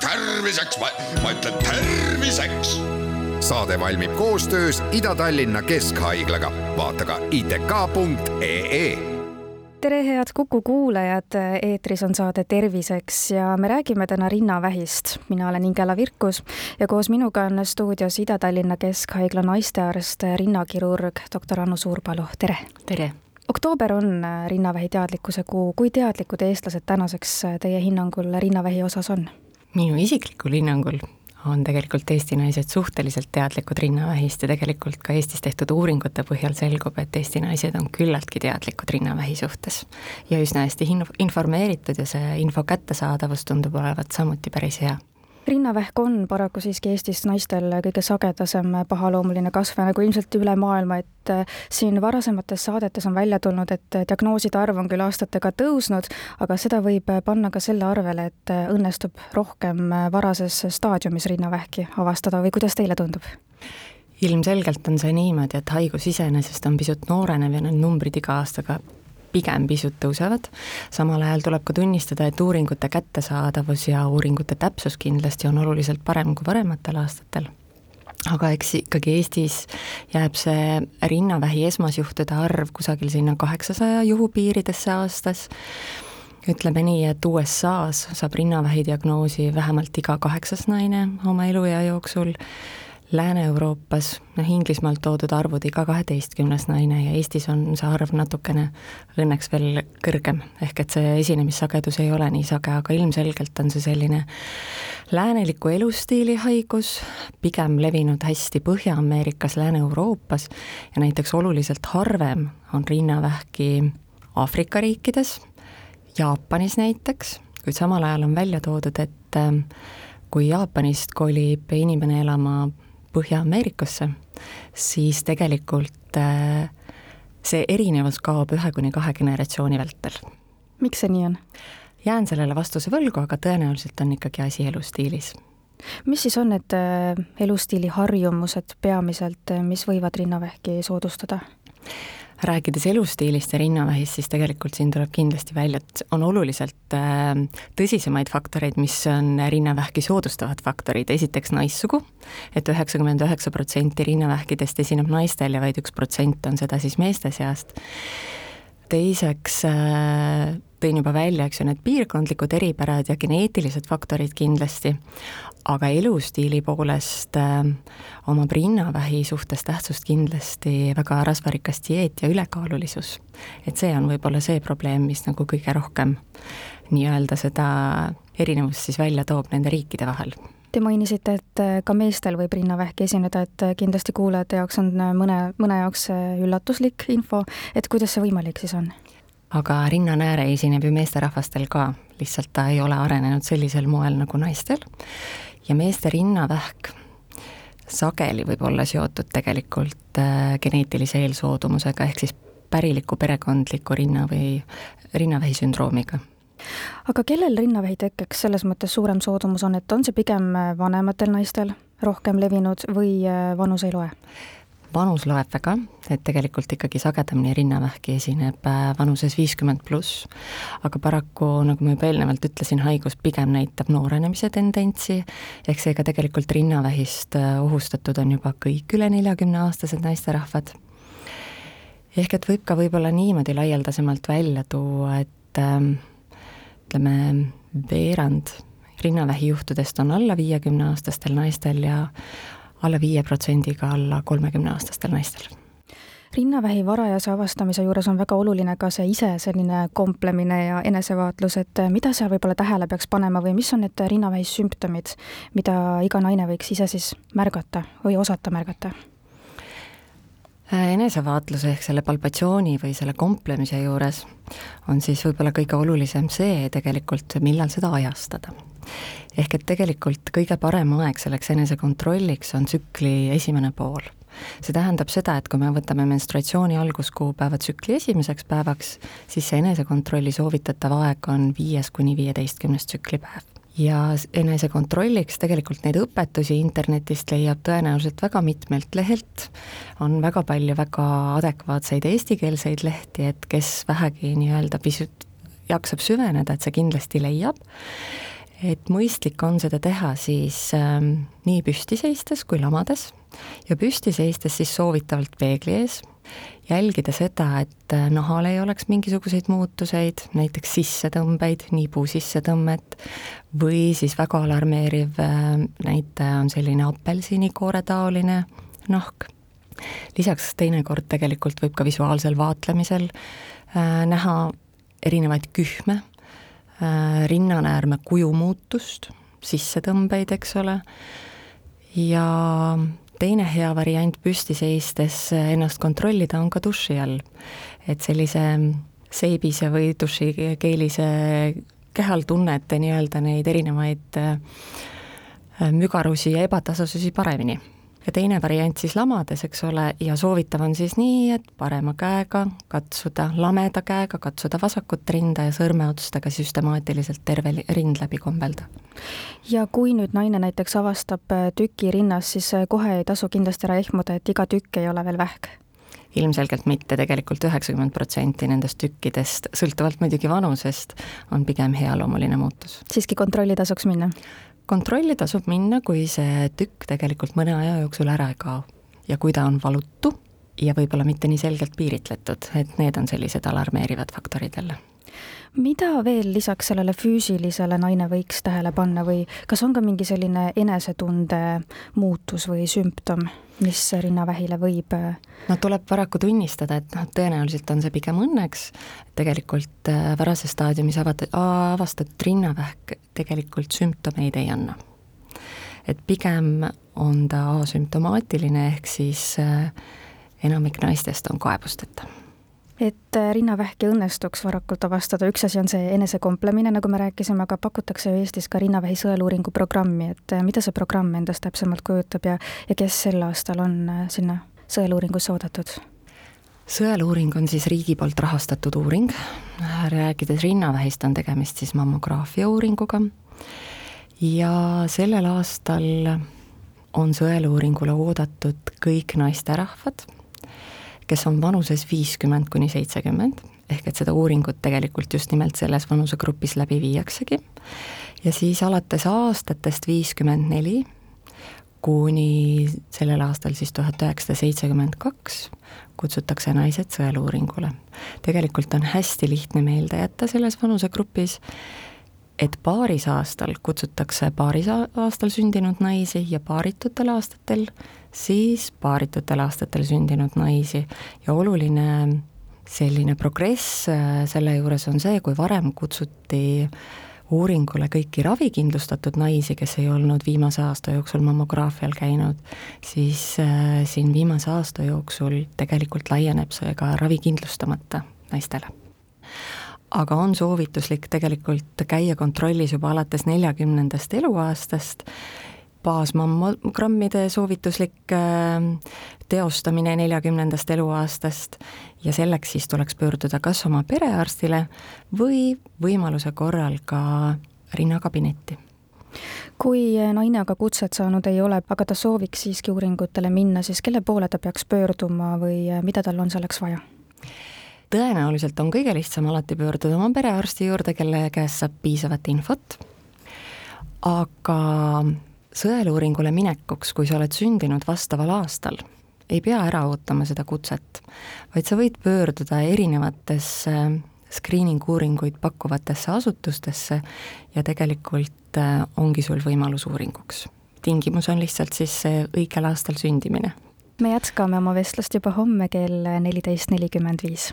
terviseks, ma ütlen terviseks. saade valmib koostöös Ida-Tallinna Keskhaiglaga, vaata ka itk.ee tere, head Kuku kuulajad, eetris on saade Terviseks ja me räägime täna rinnavähist. mina olen Ingela Virkus ja koos minuga on stuudios Ida-Tallinna Keskhaigla naistearst, rinnakirurg doktor Anu Suurpalu, tere! tere! Oktoober on rinnavähi teadlikkuse kuu, kui teadlikud eestlased tänaseks teie hinnangul rinnavähi osas on? minu isiklikul hinnangul on tegelikult Eesti naised suhteliselt teadlikud rinnavähist ja tegelikult ka Eestis tehtud uuringute põhjal selgub, et Eesti naised on küllaltki teadlikud rinnavähi suhtes. ja üsna hästi informeeritud ja see info kättesaadavus tundub olevat samuti päris hea rinnavähk on paraku siiski Eestis naistel kõige sagedasem pahaloomuline kasvaja, nagu ilmselt üle maailma, et äh, siin varasemates saadetes on välja tulnud, et diagnooside arv on küll aastatega tõusnud, aga seda võib panna ka selle arvele, et äh, õnnestub rohkem äh, varases staadiumis rinnavähki avastada või kuidas teile tundub? ilmselgelt on see niimoodi, et haigus iseenesest on pisut noorenev ja need numbrid iga aastaga pigem pisut tõusevad, samal ajal tuleb ka tunnistada, et uuringute kättesaadavus ja uuringute täpsus kindlasti on oluliselt parem kui varematel aastatel. Aga eks ikkagi Eestis jääb see rinnavähi esmasjuhtude arv kusagil sinna kaheksasaja juhu piiridesse aastas, ütleme nii, et USA-s saab rinnavähi diagnoosi vähemalt iga kaheksas naine oma eluea jooksul, Lääne-Euroopas, noh Inglismaalt toodud arvud iga kaheteistkümnes naine ja Eestis on see arv natukene õnneks veel kõrgem, ehk et see esinemissagedus ei ole nii sage, aga ilmselgelt on see selline lääneliku elustiili haigus, pigem levinud hästi Põhja-Ameerikas, Lääne-Euroopas ja näiteks oluliselt harvem on rinnavähki Aafrika riikides, Jaapanis näiteks, kuid samal ajal on välja toodud, et ähm, kui Jaapanist kolib inimene elama Põhja-Ameerikasse, siis tegelikult äh, see erinevus kaob ühe kuni kahe generatsiooni vältel. miks see nii on? jään sellele vastuse võlgu, aga tõenäoliselt on ikkagi asi elustiilis. mis siis on need äh, elustiili harjumused peamiselt, äh, mis võivad rinnavähki soodustada? Rääkides elustiilist ja rinnavähist, siis tegelikult siin tuleb kindlasti välja, et on oluliselt äh, tõsisemaid faktoreid, mis on rinnavähki soodustavad faktorid, esiteks naissugu et, et üheksakümmend üheksa protsenti rinnavähkidest esineb naistel ja vaid üks protsent on seda siis meeste seast. teiseks äh, tõin juba välja, eks ju, need piirkondlikud eripärad ja geneetilised faktorid kindlasti, aga elustiili poolest äh, omab rinnavähi suhtes tähtsust kindlasti väga rasvarikas dieet ja ülekaalulisus. et see on võib-olla see probleem, mis nagu kõige rohkem nii-öelda seda erinevust siis välja toob nende riikide vahel Te mainisite, et äh, ka meestel võib rinnavähki esineda, et äh, kindlasti kuulajate jaoks on äh, mõne, mõne jaoks üllatuslik info, et kuidas see võimalik siis on? Aga rinnanääre esineb ju meesterahvastel ka, lihtsalt ta ei ole arenenud sellisel moel nagu naistel. ja meeste rinnavähk sageli võib olla seotud tegelikult äh, geneetilise eelsoodumusega, ehk siis päriliku perekondliku rinna või rinnavähi sündroomiga aga kellel rinnavähi tekkeks selles mõttes suurem soodumus on, et on see pigem vanematel naistel rohkem levinud või äh, vanus ei loe? Vanus loeb väga, et tegelikult ikkagi sagedamini rinnavähki esineb äh, vanuses viiskümmend pluss, aga paraku, nagu ma juba eelnevalt ütlesin, haigus pigem näitab noorenemise tendentsi, ehk seega tegelikult rinnavähist äh, ohustatud on juba kõik üle neljakümneaastased naisterahvad. ehk et võib ka võib-olla niimoodi laialdasemalt välja tuua, et ähm, ütleme, veerand rinnavähi juhtudest on alla viiekümneaastastel naistel ja alla viie protsendiga alla kolmekümneaastastel naistel rinnavähi varajase avastamise juures on väga oluline ka see ise selline komplemine ja enesevaatlus, et mida seal võib-olla tähele peaks panema või mis on need rinnavähi sümptomid, mida iga naine võiks ise siis märgata või osata märgata? enesevaatluse ehk selle palpatsiooni või selle komplemise juures on siis võib-olla kõige olulisem see tegelikult, millal seda ajastada. Ehk et tegelikult kõige parem aeg selleks enesekontrolliks on tsükli esimene pool. see tähendab seda, et kui me võtame menstruatsiooni alguskuupäeva tsükli esimeseks päevaks, siis see enesekontrolli soovitatav aeg on viies kuni viieteistkümnes tsüklipäev ja enesekontrolliks tegelikult neid õpetusi internetist leiab tõenäoliselt väga mitmelt lehelt, on väga palju väga adekvaatseid eestikeelseid lehti, et kes vähegi nii-öelda pisut jaksab süveneda, et see kindlasti leiab. Et mõistlik on seda teha siis äh, nii püsti seistes kui lamades. Ja püsti seistes siis soovitavalt peegli ees, jälgida seda, et äh, nahal ei oleks mingisuguseid muutuseid, näiteks sissetõmbeid, nipuu sissetõmmet, või siis väga alarmeeriv äh, näitaja on selline apelsinikoore taoline nahk. Lisaks teinekord tegelikult võib ka visuaalsel vaatlemisel äh, näha erinevaid kühme äh,, rinnanäärme kuju muutust, sissetõmbeid, eks ole, ja teine hea variant püsti seistes ennast kontrollida on ka duši all. et sellise seebise või dušikeelise kehal tunnete nii-öelda neid erinevaid äh, mügarusi ja ebatasasusi paremini ja teine variant siis lamades, eks ole, ja soovitav on siis nii, et parema käega katsuda, lameda käega katsuda vasakut rinda ja sõrmeotstega süstemaatiliselt terve rind läbi kombelda. ja kui nüüd naine näiteks avastab äh, tüki rinnas, siis äh, kohe ei tasu kindlasti ära ehmuda, et iga tükk ei ole veel vähk? ilmselgelt mitte tegelikult, tegelikult üheksakümmend protsenti nendest tükkidest, sõltuvalt muidugi vanusest, on pigem healoomuline muutus. siiski kontrolli tasuks minna? Kontrolli tasub minna, kui see tükk tegelikult mõne aja jooksul ära ei kao. ja kui ta on valutu ja võib-olla mitte nii selgelt piiritletud, et need on sellised alarmeerivad faktorid jälle mida veel lisaks sellele füüsilisele naine võiks tähele panna või kas on ka mingi selline enesetunde muutus või sümptom, mis rinnavähile võib? Äh, no tuleb paraku tunnistada, et noh, tõenäoliselt on see pigem õnneks, tegelikult äh, varases staadiumis avastatud rinnavähk tegelikult sümptomeid ei anna. et pigem on ta asümptomaatiline, ehk siis äh, enamik naistest on kaebusteta et äh, rinnavähki õnnestuks varakult avastada, üks asi on see enesekomplemine, nagu me rääkisime, aga pakutakse ju Eestis ka rinnavähi sõeluuringu programmi, et äh, mida see programm endast täpsemalt kujutab ja, ja kes sel aastal on äh, sinna sõeluuringusse oodatud? sõeluuring on siis riigi poolt rahastatud uuring, rääkides rinnavähist, on tegemist siis mammograafia uuringuga. Ja sellel aastal on sõeluuringule oodatud kõik naisterahvad kes on vanuses viiskümmend kuni seitsekümmend, ehk et seda uuringut tegelikult just nimelt selles vanusegrupis läbi viiaksegi, ja siis alates aastatest viiskümmend neli kuni sellel aastal siis tuhat üheksasada seitsekümmend kaks kutsutakse naised sõeluuringule. tegelikult on hästi lihtne meelde jätta selles vanusegrupis, et paaris aastal kutsutakse paaris aastal sündinud naisi ja paaritutel aastatel siis paaritutel aastatel sündinud naisi ja oluline selline progress äh, selle juures on see, kui varem kutsuti uuringule kõiki ravikindlustatud naisi, kes ei olnud viimase aasta jooksul mammograafial käinud, siis äh, siin viimase aasta jooksul tegelikult laieneb see ka ravikindlustamata naistele. aga on soovituslik tegelikult käia kontrollis juba alates neljakümnendast eluaastast baasmammogrammide soovituslik äh, teostamine neljakümnendast eluaastast ja selleks siis tuleks pöörduda kas oma perearstile või võimaluse korral ka rinnakabinetti kui naine aga kutset saanud ei ole, aga ta sooviks siiski uuringutele minna, siis kelle poole ta peaks pöörduma või mida tal on selleks vaja? tõenäoliselt on kõige lihtsam alati pöörduda oma perearsti juurde, kelle käest saab piisavat infot, aga sõeluuringule minekuks, kui sa oled sündinud vastaval aastal, ei pea ära ootama seda kutset, vaid sa võid pöörduda erinevatesse screening uuringuid pakkuvatesse asutustesse ja tegelikult äh, ongi sul võimalus uuringuks. tingimus on lihtsalt siis see õigel aastal sündimine. me jätkame oma vestlust juba homme kell neliteist nelikümmend viis.